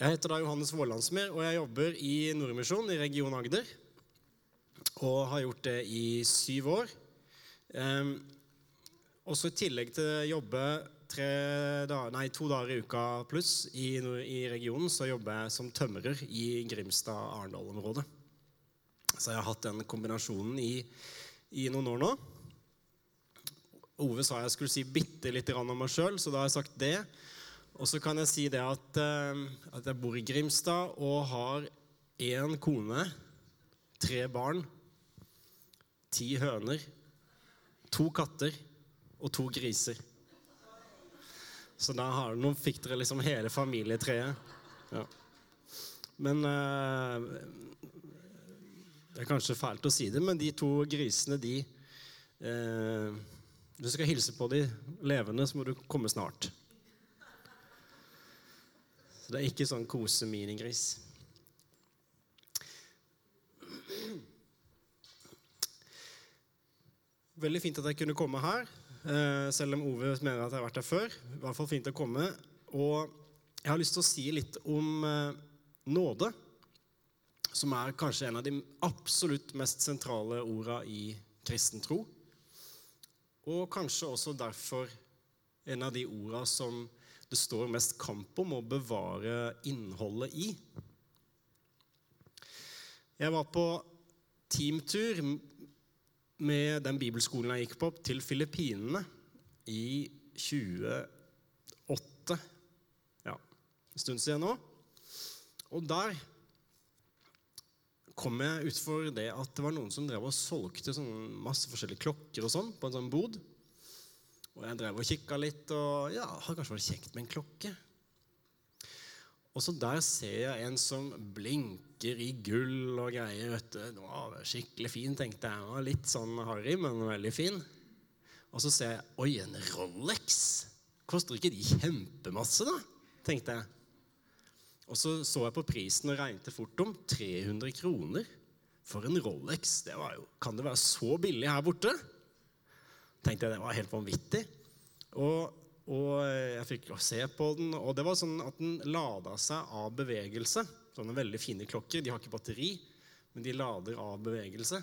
Jeg heter da Johannes Vålandsmer, og jeg jobber i Nordmisjon i Region Agder. Og har gjort det i syv år. Um, også i tillegg til å jobbe dager, nei, to dager i uka pluss i, i, regionen, så jobber jeg som tømrer i Grimstad-Arendal-området. Så jeg har hatt den kombinasjonen i, i noen år nå. Ove sa jeg skulle si bitte litt om meg sjøl, så da har jeg sagt det. Og så kan jeg si det at, eh, at jeg bor i Grimstad og har én kone, tre barn, ti høner, to katter og to griser. Så da har, nå fikk dere liksom hele familietreet. Ja. Men eh, Det er kanskje fælt å si det, men de to grisene, de eh, Du skal hilse på de levende, så må du komme snart. Så det er ikke sånn kose-minigris. Veldig fint at jeg kunne komme her, eh, selv om Ove mener at jeg har vært her før. I hvert fall fint å komme. Og jeg har lyst til å si litt om eh, nåde, som er kanskje en av de absolutt mest sentrale orda i kristen tro. Og kanskje også derfor en av de orda som det står mest kamp om å bevare innholdet i. Jeg var på teamtur med den bibelskolen jeg gikk på, til Filippinene i 2008. Ja, en stund siden nå. Og der kom jeg utfor det at det var noen som drev og solgte sånn masse forskjellige klokker og sånn på en sånn bod. Og jeg drev og kikka litt, og ja, hadde kanskje vært kjekt med en klokke. Og så der ser jeg en som blinker i gull og greier. vet du. Det var skikkelig fin, tenkte jeg. Var litt sånn harry, men veldig fin. Og så ser jeg Oi, en Rolex! Koster ikke de kjempemasse, da? tenkte jeg. Og så så jeg på prisen og regnet fort om. 300 kroner for en Rolex. Det var jo, Kan det være så billig her borte? Tenkte jeg det var helt vanvittig. Og, og, jeg fikk se på den, og det var sånn at den lada seg av bevegelse. Sånne veldig fine klokker. De har ikke batteri, men de lader av bevegelse.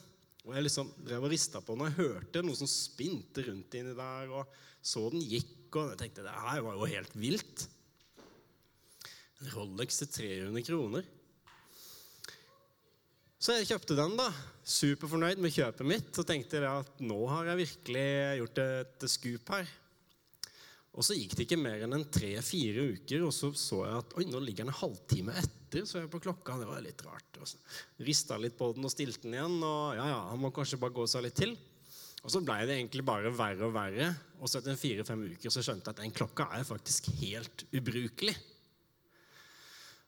Og Jeg liksom drev og rista på den, og hørte noe som spinte rundt inni der. og Så den gikk, og jeg tenkte det her var jo helt vilt. En Rolex til 300 kroner. Så jeg kjøpte den, da. Superfornøyd med kjøpet mitt. Og tenkte at nå har jeg virkelig gjort et skup her. Og så gikk det ikke mer enn en tre-fire uker, og så så jeg at oi, nå ligger den en halvtime etter. så jeg på klokka, Det var litt rart. Og så Rista litt på den og stilte den igjen. Og ja, ja, han må kanskje bare gå seg litt til. Og så blei det egentlig bare verre og verre. Og så etter fire-fem uker så skjønte jeg at den klokka er faktisk helt ubrukelig.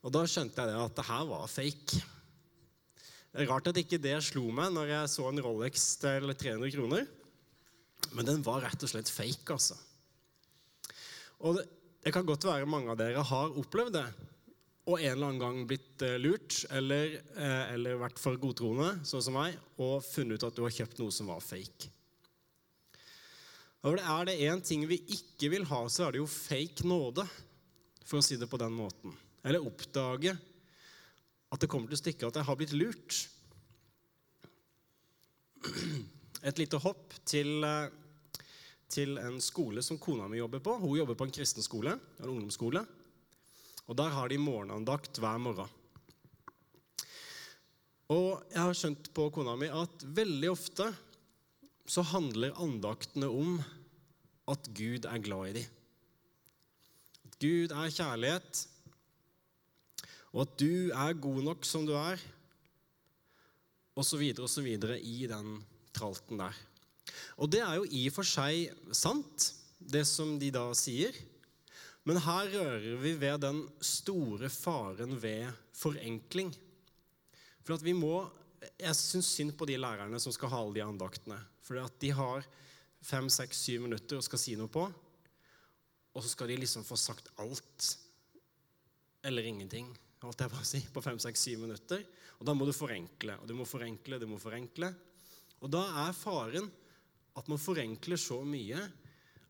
Og da skjønte jeg at det her var fake. Rart at ikke det slo meg når jeg så en Rolex til 300 kroner. Men den var rett og slett fake, altså. Og det, det kan godt være mange av dere har opplevd det. Og en eller annen gang blitt eh, lurt eller, eh, eller vært for godtroende, sånn som meg, og funnet ut at du har kjøpt noe som var fake. Og Er det én ting vi ikke vil ha, så er det jo fake nåde, for å si det på den måten. Eller oppdage at det kommer til stykket at jeg har blitt lurt. Et lite hopp til, eh, til, en skole som kona mi jobber på. Hun jobber på en kristen skole, en ungdomsskole. Og Der har de morgenandakt hver morgen. Og jeg har skjønt på kona mi at veldig ofte så handler andaktene om at Gud er glad i dem. At Gud er kjærlighet, og at du er god nok som du er, osv., osv. i den tralten der. Og det er jo i og for seg sant, det som de da sier. Men her rører vi ved den store faren ved forenkling. For at vi må Jeg syns synd på de lærerne som skal ha alle de andaktene. For at de har fem, seks, syv minutter og skal si noe på. Og så skal de liksom få sagt alt eller ingenting holdt jeg på å si, på fem, seks, syv minutter. Og da må du forenkle, og du må forenkle, du må forenkle. Og da er faren at man forenkler så mye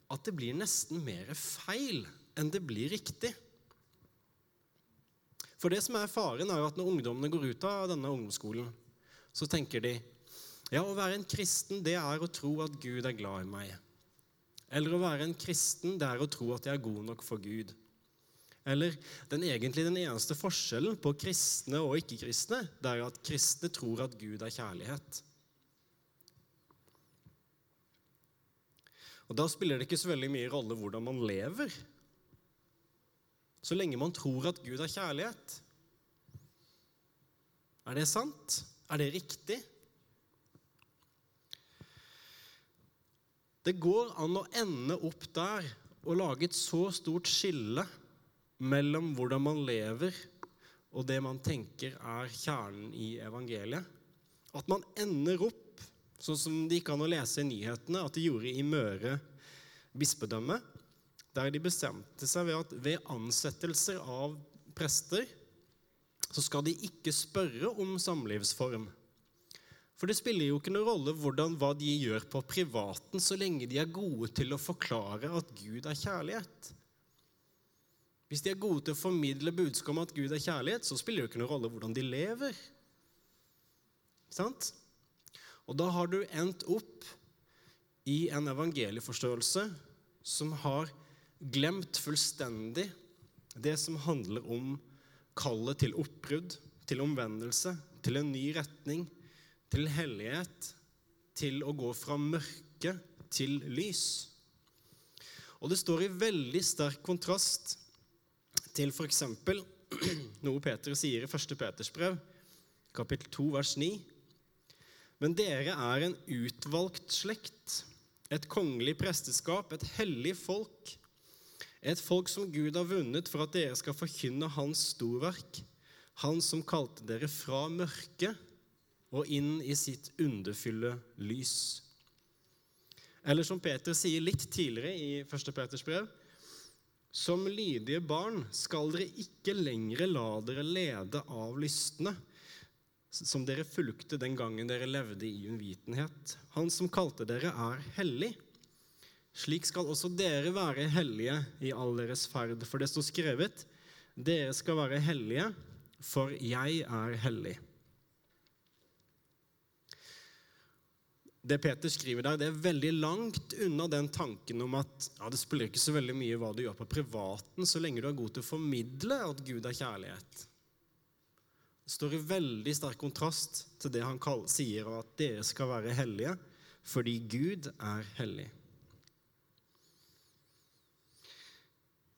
at det blir nesten mer feil enn det blir riktig. For det som er faren, er jo at når ungdommene går ut av denne ungdomsskolen, så tenker de ja, å være en kristen, det er å tro at Gud er glad i meg. Eller å være en kristen, det er å tro at jeg er god nok for Gud. Eller den egentlig den eneste forskjellen på kristne og ikke-kristne, det er at kristne tror at Gud er kjærlighet. Og Da spiller det ikke så veldig mye rolle hvordan man lever, så lenge man tror at Gud er kjærlighet. Er det sant? Er det riktig? Det går an å ende opp der og lage et så stort skille mellom hvordan man lever, og det man tenker er kjernen i evangeliet. At man ender opp sånn som det gikk an å lese i nyhetene at de gjorde i Møre bispedømme, der de bestemte seg ved at ved ansettelser av prester så skal de ikke spørre om samlivsform. For det spiller jo ikke noen rolle hvordan, hva de gjør på privaten, så lenge de er gode til å forklare at Gud er kjærlighet. Hvis de er gode til å formidle budskapet om at Gud er kjærlighet, så spiller det ikke noen rolle hvordan de lever. Sant? Og da har du endt opp i en evangelieforståelse som har glemt fullstendig det som handler om kallet til oppbrudd, til omvendelse, til en ny retning, til hellighet, til å gå fra mørke til lys. Og det står i veldig sterk kontrast til f.eks. noe Peter sier i 1. Peters brev, kapittel 2, vers 9. Men dere er en utvalgt slekt, et kongelig presteskap, et hellig folk, et folk som Gud har vunnet for at dere skal forkynne Hans storverk, Han som kalte dere fra mørket og inn i sitt underfylle lys. Eller som Peter sier litt tidligere i 1. Peters brev, som lydige barn skal dere ikke lenger la dere lede av lystne, som dere fulgte den gangen dere levde i uvitenhet. Han som kalte dere, er hellig. Slik skal også dere være hellige i all deres ferd. For det står skrevet, dere skal være hellige, for jeg er hellig. Det Peter skriver der, det er veldig langt unna den tanken om at ja, det spiller ikke så veldig mye hva du gjør på privaten, så lenge du er god til å formidle at Gud er kjærlighet. Det står i veldig sterk kontrast til det han sier, at dere skal være hellige fordi Gud er hellig.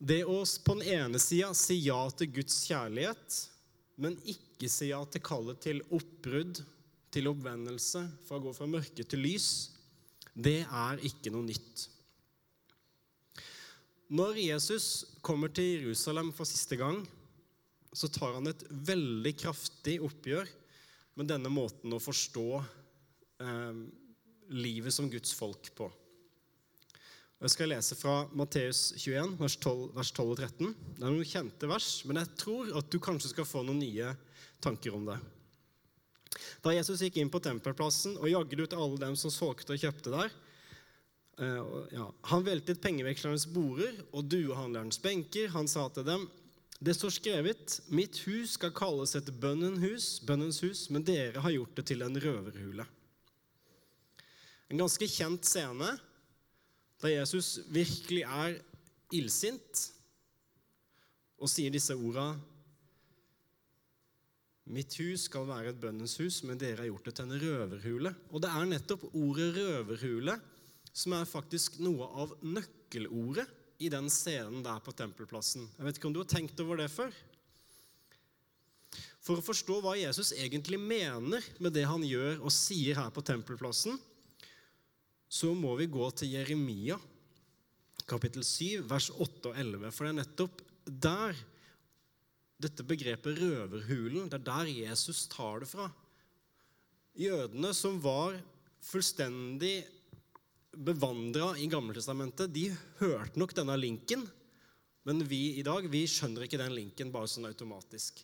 Det å på den ene sida si ja til Guds kjærlighet, men ikke si ja til kallet til oppbrudd til oppvendelse, fra å gå fra mørke til lys, det er ikke noe nytt. Når Jesus kommer til Jerusalem for siste gang, så tar han et veldig kraftig oppgjør med denne måten å forstå eh, livet som Guds folk på. Jeg skal lese fra Matteus 21, vers 12, vers 12 og 13. Det er noen kjente vers, men jeg tror at du kanskje skal få noen nye tanker om det. Da Jesus gikk inn på tempelplassen og jagde ut alle dem som solgte og kjøpte der, Uh, ja, Han veltet pengevekslernes borer og duehandlerens benker. Han sa til dem, det står skrevet, mitt hus skal kalles et bønnens hus, men dere har gjort det til en røverhule. En ganske kjent scene da Jesus virkelig er illsint og sier disse orda Mitt hus skal være et bønnens hus, men dere har gjort det til en røverhule. Og det er nettopp ordet røverhule som er faktisk noe av nøkkelordet i den scenen der på tempelplassen. Jeg vet ikke om du har tenkt over det før? For å forstå hva Jesus egentlig mener med det han gjør og sier her på tempelplassen, så må vi gå til Jeremia, kapittel 7, vers 8 og 11. For det er nettopp der dette begrepet røverhulen, det er der Jesus tar det fra. Jødene som var fullstendig bevandra i Gammeltestamentet, de hørte nok denne linken, men vi i dag vi skjønner ikke den linken bare sånn automatisk.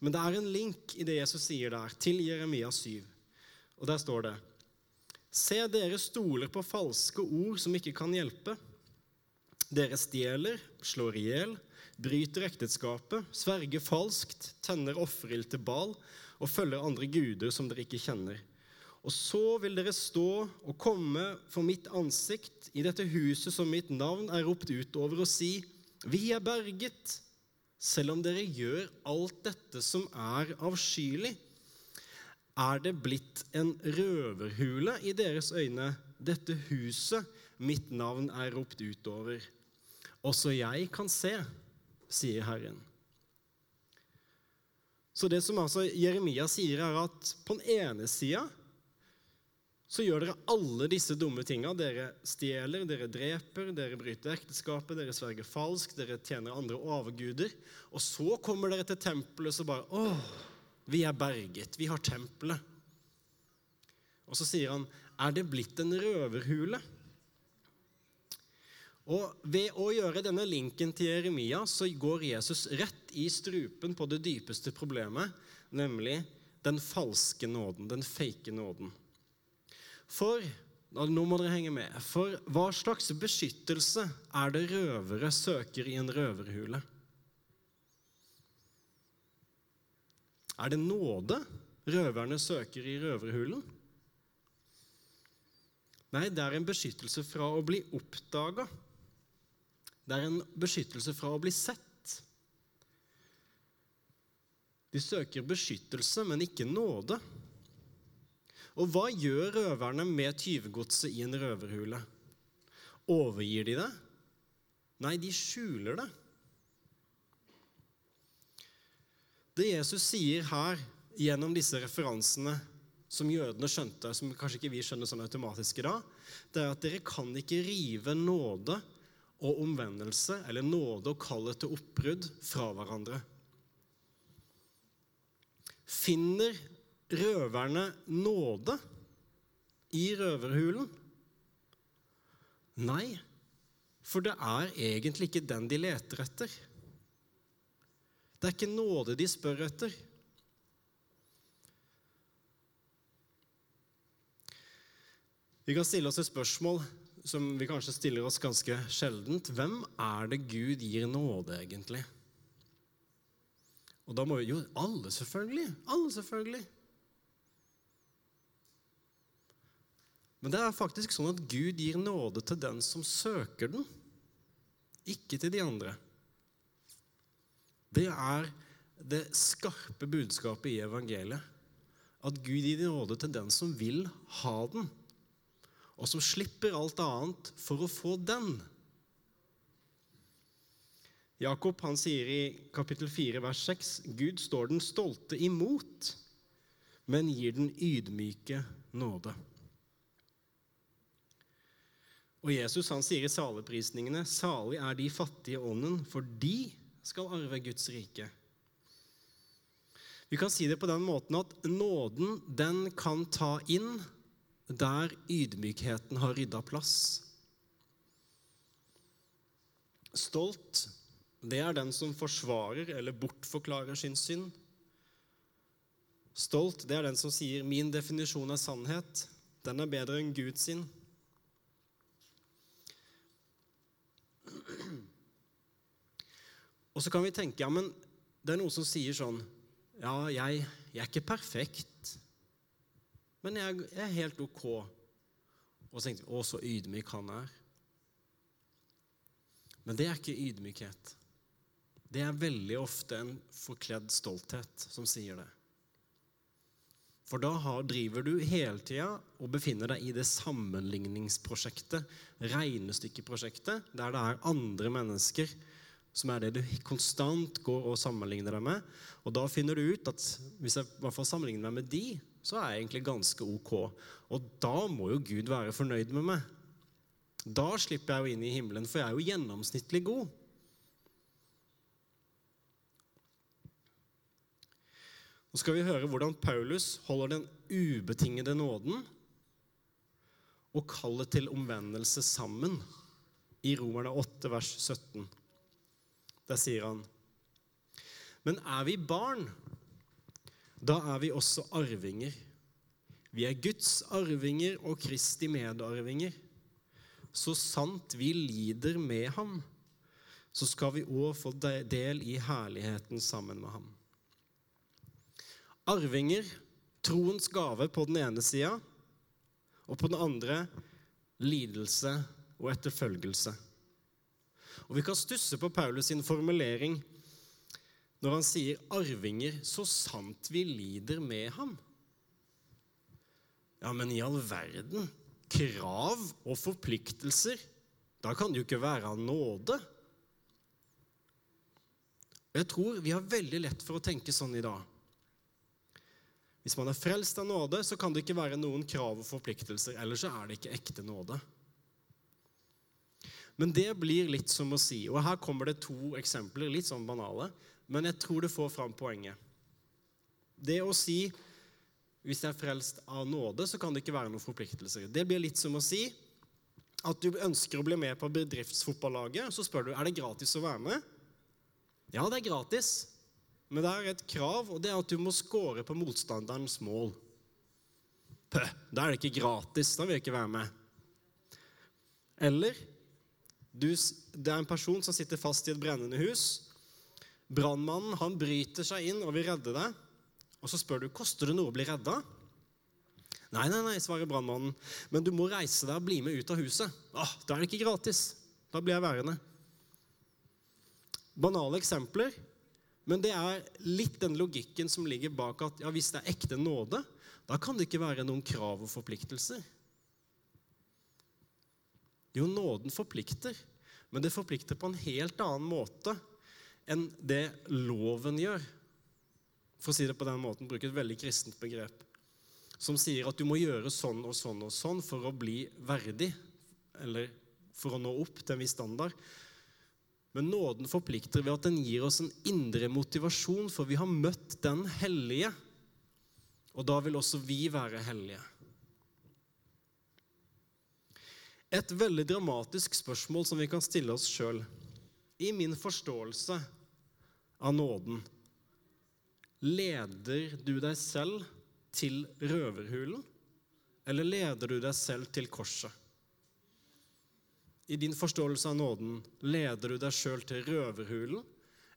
Men det er en link i det Jesus sier der, til Jeremia 7. Og der står det Se, dere stoler på falske ord som ikke kan hjelpe. Dere stjeler, slår i hjel, bryter ekteskapet, sverger falskt, tenner offerild til bal og følger andre guder som dere ikke kjenner. Og så vil dere stå og komme for mitt ansikt i dette huset som mitt navn er ropt ut over, og si:" Vi er berget, selv om dere gjør alt dette som er avskyelig. Er det blitt en røverhule i deres øyne, dette huset mitt navn er ropt ut over? Også jeg kan se, sier Herren. Så det som altså Jeremia sier, er at på den ene sida så gjør dere alle disse dumme tinga. Dere stjeler, dere dreper, dere bryter ekteskapet, dere sverger falskt, dere tjener andre overguder. Og så kommer dere til tempelet så bare Å, vi er berget. Vi har tempelet. Og så sier han, er det blitt en røverhule? Og Ved å gjøre denne linken til Jeremia så går Jesus rett i strupen på det dypeste problemet, nemlig den falske nåden, den fake nåden. For nå må dere henge med. For hva slags beskyttelse er det røvere søker i en røverhule? Er det nåde røverne søker i røverhulen? Nei, det er en beskyttelse fra å bli oppdaga. Det er en beskyttelse fra å bli sett. De søker beskyttelse, men ikke nåde. Og hva gjør røverne med tyvegodset i en røverhule? Overgir de det? Nei, de skjuler det. Det Jesus sier her gjennom disse referansene som jødene skjønte, som kanskje ikke vi skjønner sånn automatisk i dag, det er at dere kan ikke rive nåde og omvendelse eller nåde og kallet til oppbrudd fra hverandre. Finner røverne nåde i røverhulen? Nei, for det er egentlig ikke den de leter etter. Det er ikke nåde de spør etter. Vi kan stille oss et spørsmål som vi kanskje stiller oss ganske sjeldent. Hvem er det Gud gir nåde, egentlig? Og da må vi Jo, alle, selvfølgelig. Alle, selvfølgelig. Men det er faktisk sånn at Gud gir nåde til den som søker den, ikke til de andre. Det er det skarpe budskapet i evangeliet. At Gud gir nåde til den som vil ha den og som slipper alt annet for å få den. Jakob han sier i kapittel 4, vers 6.: Gud står den stolte imot, men gir den ydmyke nåde. Og Jesus han sier i saleprisningene.: Salig er de fattige ånden, for de skal arve Guds rike. Vi kan si det på den måten at nåden den kan ta inn der ydmykheten har rydda plass. Stolt, det er den som forsvarer eller bortforklarer sin synd. Stolt, det er den som sier 'min definisjon av sannhet'. Den er bedre enn Gud sin. Og så kan vi tenke ja, men det er noen som sier sånn Ja, jeg, jeg er ikke perfekt. Men jeg, jeg er helt ok. Og så tenkte vi å, så ydmyk han er. Men det er ikke ydmykhet. Det er veldig ofte en forkledd stolthet som sier det. For da har, driver du hele tida og befinner deg i det sammenligningsprosjektet, regnestykkeprosjektet, der det er andre mennesker som er det du konstant går og sammenligner deg med. Og da finner du ut at hvis jeg i hvert fall sammenligner meg med de, så er jeg egentlig ganske ok. Og da må jo Gud være fornøyd med meg. Da slipper jeg jo inn i himmelen, for jeg er jo gjennomsnittlig god. Nå skal vi høre hvordan Paulus holder den ubetingede nåden og kallet til omvendelse sammen i Romerne 8, vers 17. Der sier han Men er vi barn, da er vi også arvinger. Vi er Guds arvinger og Kristi medarvinger. Så sant vi lider med ham, så skal vi òg få del i herligheten sammen med ham. Arvinger, troens gave på den ene sida, og på den andre lidelse og etterfølgelse. Og Vi kan stusse på Paulus sin formulering når han sier 'arvinger så sant vi lider med ham'. Ja, men i all verden! Krav og forpliktelser. Da kan det jo ikke være av nåde. Jeg tror vi har veldig lett for å tenke sånn i dag. Hvis man er frelst av nåde, så kan det ikke være noen krav og forpliktelser. Ellers så er det ikke ekte nåde. Men det blir litt som å si Og her kommer det to eksempler, litt sånn banale, men jeg tror det får fram poenget. Det å si hvis jeg er frelst av nåde, så kan det ikke være noen forpliktelser. Det blir litt som å si at du ønsker å bli med på bedriftsfotballaget, så spør du er det gratis å være med. Ja, det er gratis, men det er et krav, og det er at du må score på motstanderens mål. Pøh, da er det ikke gratis. Da vil jeg ikke være med. Eller du, det er en person som sitter fast i et brennende hus. Brannmannen han bryter seg inn og vil redde deg. Og så spør du koster det noe å bli redda. Nei, nei, nei, svarer brannmannen. Men du må reise deg og bli med ut av huset. Ah, da er det ikke gratis. Da blir jeg værende. Banale eksempler, men det er litt den logikken som ligger bak at ja, hvis det er ekte nåde, da kan det ikke være noen krav og forpliktelser. Jo, nåden forplikter, men det forplikter på en helt annen måte enn det loven gjør. For å si det på den måten, bruke et veldig kristent begrep. Som sier at du må gjøre sånn og sånn og sånn for å bli verdig, eller for å nå opp til en viss standard. Men nåden forplikter ved at den gir oss en indre motivasjon, for vi har møtt den hellige. Og da vil også vi være hellige. Et veldig dramatisk spørsmål som vi kan stille oss sjøl. I min forståelse av nåden leder du deg selv til røverhulen, eller leder du deg selv til korset? I din forståelse av nåden, leder du deg sjøl til røverhulen,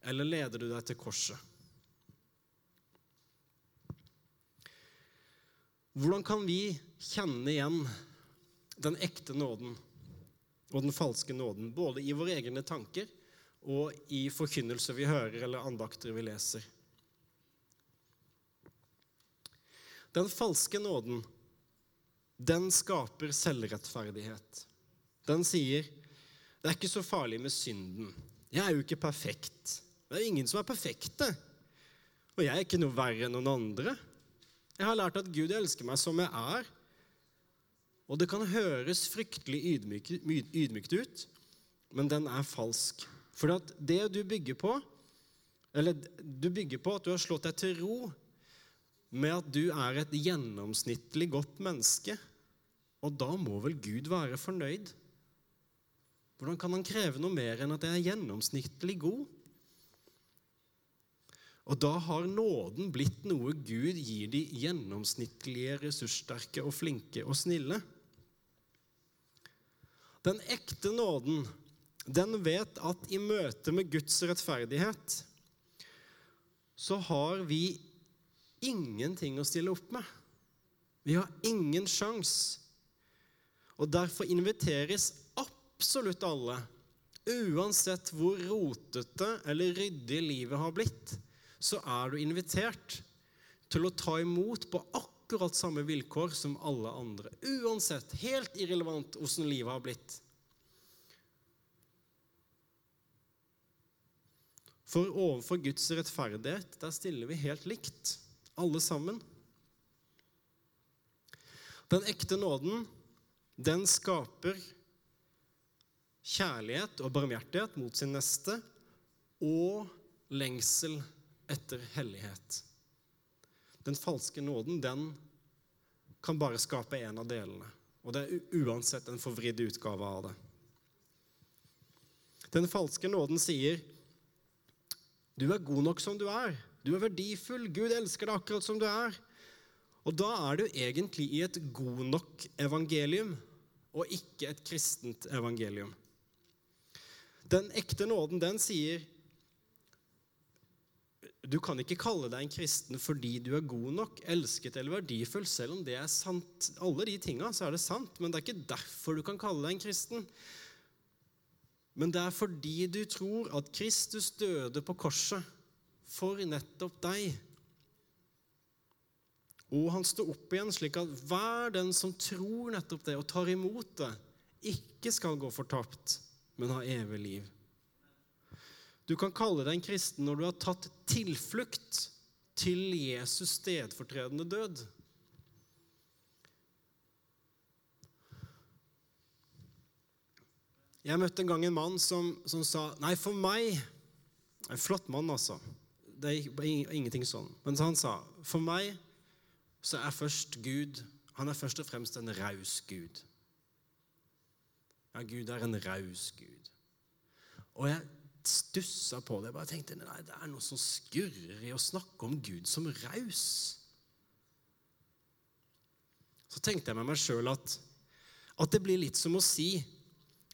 eller leder du deg til korset? Hvordan kan vi kjenne igjen den ekte nåden og den falske nåden, både i våre egne tanker og i forkynnelse vi hører, eller andakter vi leser. Den falske nåden, den skaper selvrettferdighet. Den sier det er ikke så farlig med synden. Jeg er jo ikke perfekt. Det er ingen som er perfekte. Og jeg er ikke noe verre enn noen andre. Jeg har lært at Gud elsker meg som jeg er, og det kan høres fryktelig ydmykt ut, men den er falsk. For det du bygger på, eller du bygger på at du har slått deg til ro med at du er et gjennomsnittlig godt menneske. Og da må vel Gud være fornøyd? Hvordan kan han kreve noe mer enn at jeg er gjennomsnittlig god? Og da har nåden blitt noe Gud gir de gjennomsnittlige, ressurssterke og flinke og snille. Den ekte nåden, den vet at i møte med Guds rettferdighet så har vi ingenting å stille opp med. Vi har ingen sjanse. Og derfor inviteres absolutt alle, uansett hvor rotete eller ryddig livet har blitt, så er du invitert til å ta imot på akkurat samme vilkår som alle andre. Uansett, helt irrelevant hvordan livet har blitt. For overfor Guds rettferdighet, der stiller vi helt likt, alle sammen. Den ekte nåden, den skaper kjærlighet og barmhjertighet mot sin neste og lengsel etter hellighet. Den falske nåden, den kan bare skape én av delene. Og det er uansett en forvridd utgave av det. Den falske nåden sier du er god nok som du er. Du er verdifull. Gud elsker deg akkurat som du er. Og da er du egentlig i et god nok evangelium, og ikke et kristent evangelium. Den ekte nåden, den sier du kan ikke kalle deg en kristen fordi du er god nok, elsket eller verdifull, selv om det er sant. Alle de tinga, så er det sant, men det er ikke derfor du kan kalle deg en kristen. Men det er fordi du tror at Kristus døde på korset for nettopp deg. Og han står opp igjen, slik at hver den som tror nettopp det og tar imot det, ikke skal gå fortapt, men ha evig liv. Du kan kalle deg en kristen når du har tatt tilflukt til Jesus stedfortredende død. Jeg møtte en gang en mann som, som sa Nei, for meg En flott mann, altså. Det er ingenting sånn. Men han sa For meg så er først Gud Han er først og fremst en raus Gud. Ja, Gud er en raus Gud. Og jeg stussa på det. Jeg bare tenkte nei, det er noe som skurrer i å snakke om Gud som raus. Så tenkte jeg med meg sjøl at, at det blir litt som å si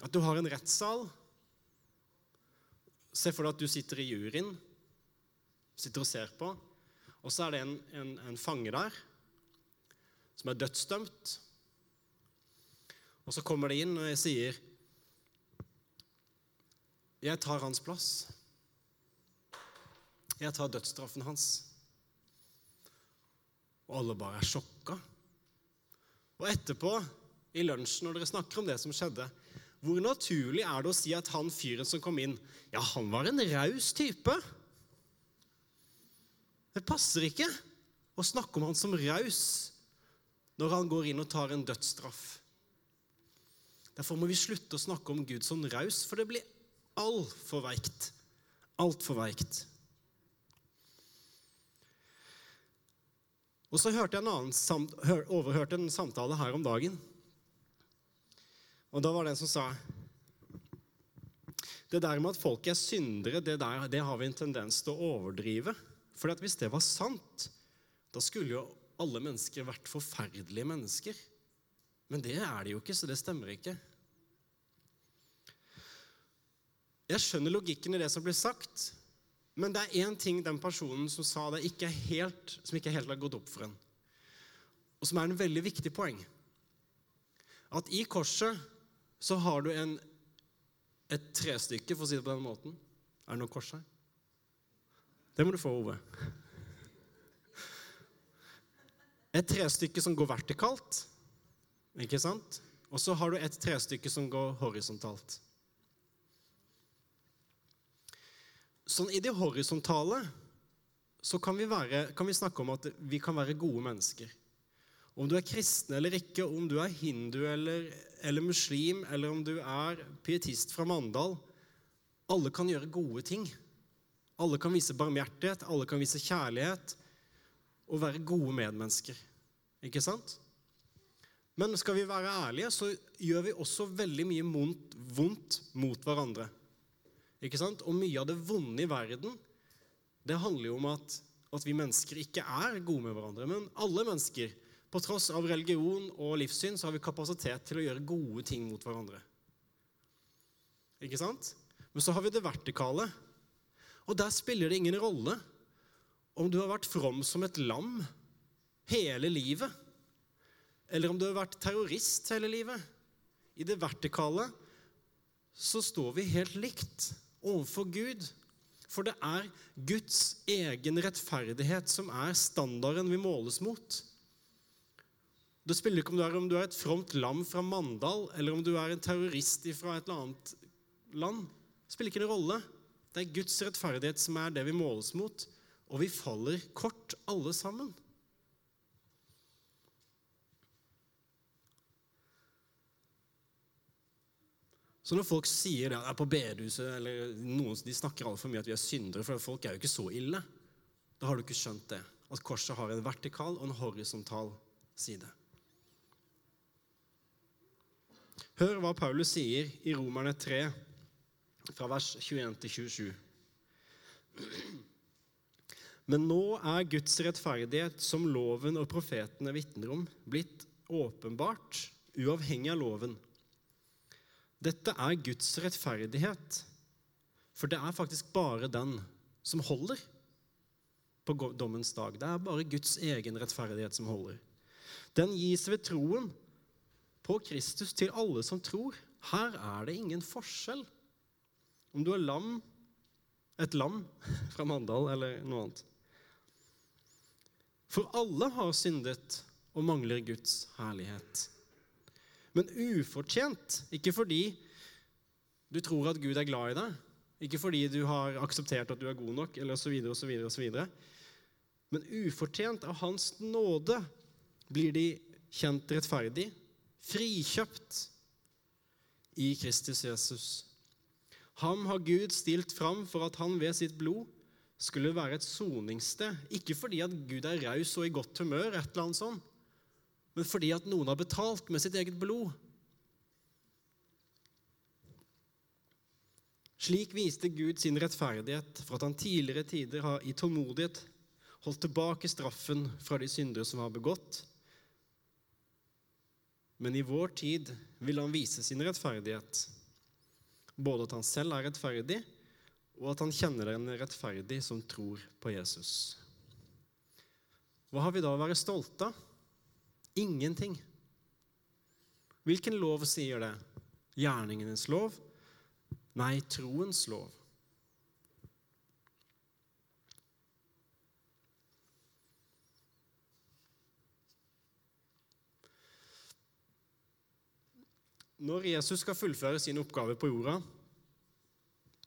at du har en rettssal. Se for deg at du sitter i juryen, sitter og ser på, og så er det en, en, en fange der som er dødsdømt. Og så kommer det inn og jeg sier jeg tar hans plass. Jeg tar dødsstraffen hans. Og alle bare er sjokka. Og etterpå, i lunsjen, når dere snakker om det som skjedde, hvor naturlig er det å si at han fyren som kom inn, ja, han var en raus type? Det passer ikke å snakke om han som raus når han går inn og tar en dødsstraff. Derfor må vi slutte å snakke om Gud som raus, for det blir altfor veikt. Altfor veikt. Og så hørte jeg en annen, overhørte en samtale her om dagen. Og da var det en som sa Det der med at folk er syndere, det, der, det har vi en tendens til å overdrive. For hvis det var sant, da skulle jo alle mennesker vært forferdelige mennesker. Men det er de jo ikke, så det stemmer ikke. Jeg skjønner logikken i det som blir sagt, men det er én ting den personen som sa det, ikke helt, som ikke helt har gått opp for en, og som er en veldig viktig poeng. At i korset så har du en, et trestykke, for å si det på den måten. Er det noe kors her? Det må du få, Ove. Et trestykke som går vertikalt, ikke sant? Og så har du et trestykke som går horisontalt. Sånn I det horisontale så kan vi, være, kan vi, snakke om at vi kan være gode mennesker. Om du er kristen eller ikke, om du er hindu eller, eller muslim, eller om du er pietist fra Mandal Alle kan gjøre gode ting. Alle kan vise barmhjertighet, alle kan vise kjærlighet og være gode medmennesker. Ikke sant? Men skal vi være ærlige, så gjør vi også veldig mye vondt mot hverandre. Ikke sant? Og mye av det vonde i verden det handler jo om at, at vi mennesker ikke er gode med hverandre. Men alle mennesker, på tross av religion og livssyn, så har vi kapasitet til å gjøre gode ting mot hverandre. Ikke sant? Men så har vi det vertikale. Og der spiller det ingen rolle om du har vært from som et lam hele livet, eller om du har vært terrorist hele livet. I det vertikale så står vi helt likt overfor Gud. For det er Guds egen rettferdighet som er standarden vi måles mot. Det spiller ikke om du er, om du er et fromt lam fra Mandal, eller om du er en terrorist fra et eller annet land. Det spiller ikke noen rolle. Det er Guds rettferdighet som er det vi måles mot. Og vi faller kort, alle sammen. Så når folk sier det er på bedehuset, eller noen de snakker altfor mye at vi er syndere, for folk er jo ikke så ille, da har du ikke skjønt det. At korset har en vertikal og en horisontal side. Hør hva Paulus sier i Romerne 3, fra vers 21 til 27. Men nå er Guds rettferdighet, som loven og profetene vitner om, blitt åpenbart, uavhengig av loven. Dette er Guds rettferdighet For det er faktisk bare den som holder på dommens dag. Det er bare Guds egen rettferdighet som holder. Den gis ved troen på Kristus til alle som tror. Her er det ingen forskjell. Om du er lam, et lam fra Mandal eller noe annet. For alle har syndet og mangler Guds herlighet. Men ufortjent, ikke fordi du tror at Gud er glad i deg, ikke fordi du har akseptert at du er god nok, eller osv., osv., osv. Men ufortjent av Hans nåde blir de kjent rettferdig, frikjøpt i Kristus Jesus. Ham har Gud stilt fram for at han ved sitt blod skulle være et soningssted. Ikke fordi at Gud er raus og i godt humør, et eller annet sånt, men fordi at noen har betalt med sitt eget blod. Slik viste Gud sin rettferdighet for at han tidligere tider har i tålmodighet holdt tilbake straffen fra de syndere som har begått. Men i vår tid vil han vise sin rettferdighet, både at han selv er rettferdig, og at han kjenner en rettferdig som tror på Jesus. Hva har vi da å være stolte av? Ingenting. Hvilken lov sier det? Gjerningenes lov? Nei, troens lov. Når Jesus skal fullføre sin oppgave på jorda,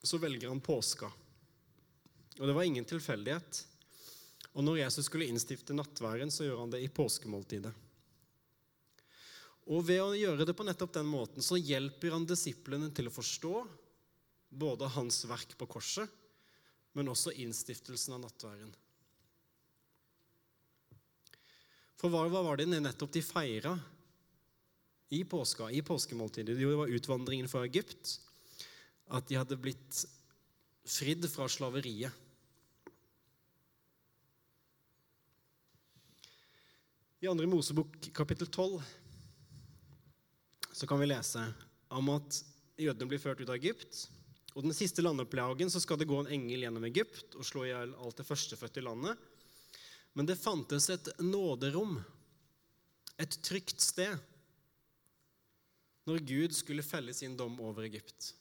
så velger han påska. Og det var ingen tilfeldighet. Og når Jesus skulle innstifte nattværen, så gjør han det i påskemåltidet. Og ved å gjøre det på nettopp den måten så hjelper han disiplene til å forstå både hans verk på korset, men også innstiftelsen av nattværen. For hva var det nettopp de feira i påska, i påskemåltidet? Det var utvandringen fra Egypt, at de hadde blitt fridd fra slaveriet. I andre Mosebok kapittel 12 så kan vi lese om at jødene blir ført ut av Egypt. Og Den siste landeplagen så skal det gå en engel gjennom Egypt og slå i hjel alt det førstefødte i landet. Men det fantes et nåderom, et trygt sted, når Gud skulle felle sin dom over Egypt.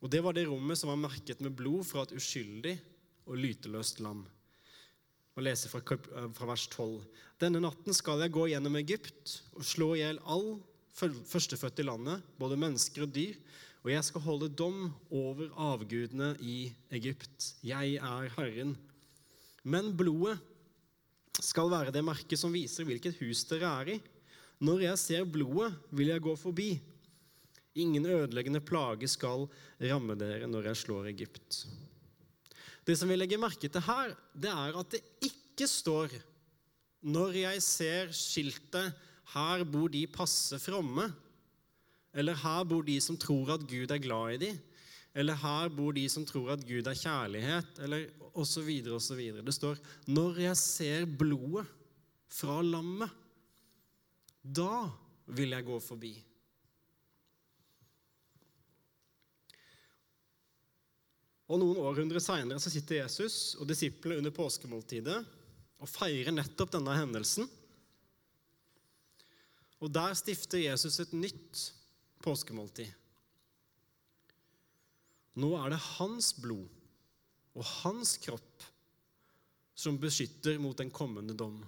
Og Det var det rommet som var merket med blod fra et uskyldig og lyteløst lam. Og leser fra, fra vers 12. Denne natten skal jeg gå gjennom Egypt og slå i hjel all førstefødt i landet, både mennesker og dyr, og jeg skal holde dom over avgudene i Egypt. Jeg er Herren. Men blodet skal være det merket som viser hvilket hus dere er i. Når jeg ser blodet, vil jeg gå forbi. Ingen ødeleggende plage skal ramme dere når jeg slår Egypt. Det som vi legger merke til her, det er at det ikke står når jeg ser skiltet 'Her bor de passe fromme', eller 'Her bor de som tror at Gud er glad i dem', eller 'Her bor de som tror at Gud er kjærlighet', eller osv. osv. Det står 'Når jeg ser blodet fra lammet, da vil jeg gå forbi'. Og Noen århundrer seinere sitter Jesus og disiplene under påskemåltidet og feirer nettopp denne hendelsen. Og Der stifter Jesus et nytt påskemåltid. Nå er det hans blod og hans kropp som beskytter mot den kommende dom.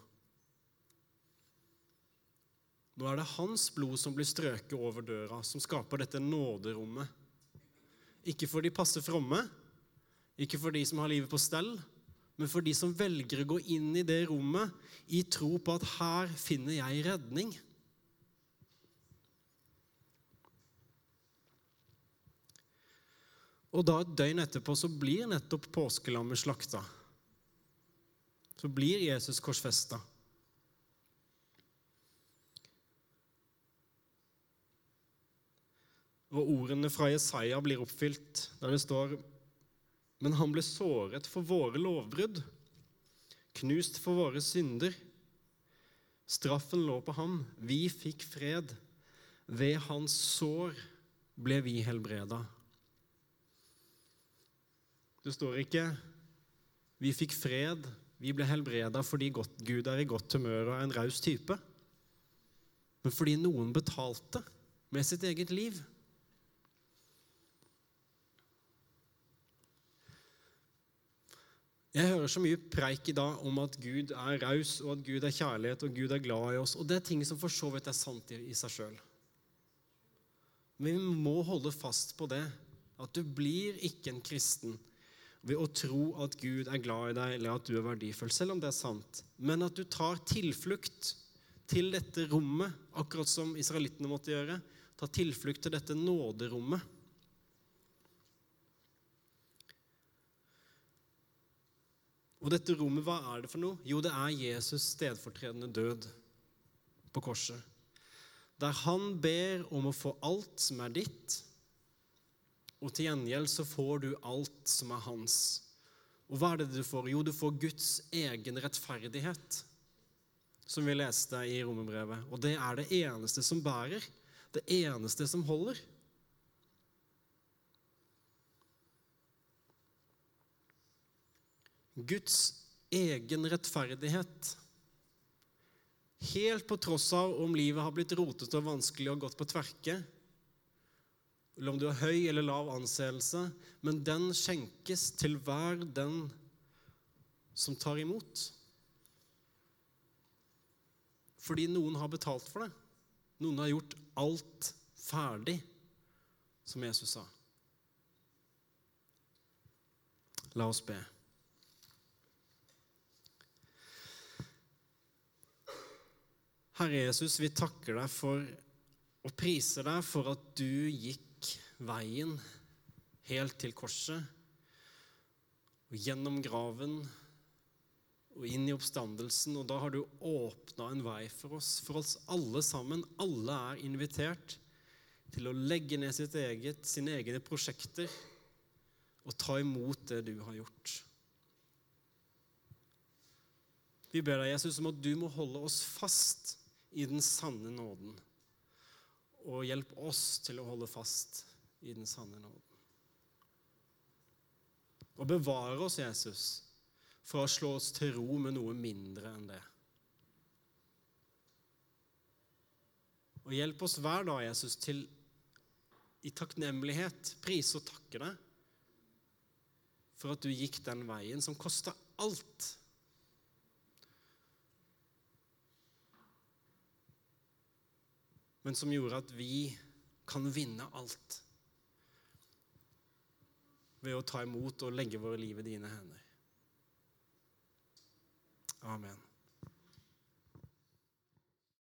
Nå er det hans blod som blir strøket over døra, som skaper dette nåderommet. Ikke for de passe fromme, ikke for de som har livet på stell, men for de som velger å gå inn i det rommet i tro på at her finner jeg redning. Og da et døgn etterpå så blir nettopp påskelammet slakta. Så blir Jesus korsfesta. Og ordene fra Jesaja blir oppfylt, der det står Men han ble såret for våre lovbrudd, knust for våre synder. Straffen lå på ham, vi fikk fred. Ved hans sår ble vi helbreda. Det står ikke 'vi fikk fred', 'vi ble helbreda fordi Gud er i godt humør og er en raus type', men fordi noen betalte med sitt eget liv. Jeg hører så mye preik i dag om at Gud er raus, og at Gud er kjærlighet, og Gud er glad i oss. Og det er ting som for så vidt er sant i seg sjøl. Men vi må holde fast på det, at du blir ikke en kristen ved å tro at Gud er glad i deg, eller at du er verdifull, selv om det er sant. Men at du tar tilflukt til dette rommet, akkurat som israelittene måtte gjøre. Ta tilflukt til dette nåderommet. Og dette rommet, hva er det for noe? Jo, det er Jesus' stedfortredende død på korset. Der han ber om å få alt som er ditt, og til gjengjeld så får du alt som er hans. Og hva er det du får? Jo, du får Guds egen rettferdighet, som vi leste i romerbrevet. Og det er det eneste som bærer. Det eneste som holder. Guds egen rettferdighet. Helt på tross av om livet har blitt rotete og vanskelig og gått på tverke, eller om du har høy eller lav anseelse, men den skjenkes til hver den som tar imot. Fordi noen har betalt for det. Noen har gjort alt ferdig, som Jesus sa. La oss be. Herre Jesus, vi takker deg for og priser deg for at du gikk veien helt til korset og gjennom graven og inn i oppstandelsen. Og da har du åpna en vei for oss, for oss alle sammen. Alle er invitert til å legge ned sitt eget, sine egne prosjekter og ta imot det du har gjort. Vi ber deg, Jesus, om at du må holde oss fast i den sanne nåden. Og hjelp oss til å holde fast i den sanne nåden. Og bevare oss, Jesus, fra å slå oss til ro med noe mindre enn det. Og hjelp oss hver dag, Jesus, til i takknemlighet prise og takke deg for at du gikk den veien som kosta alt men som gjorde at vi kan vinne alt ved å ta imot og legge våre liv i dine hender. Amen.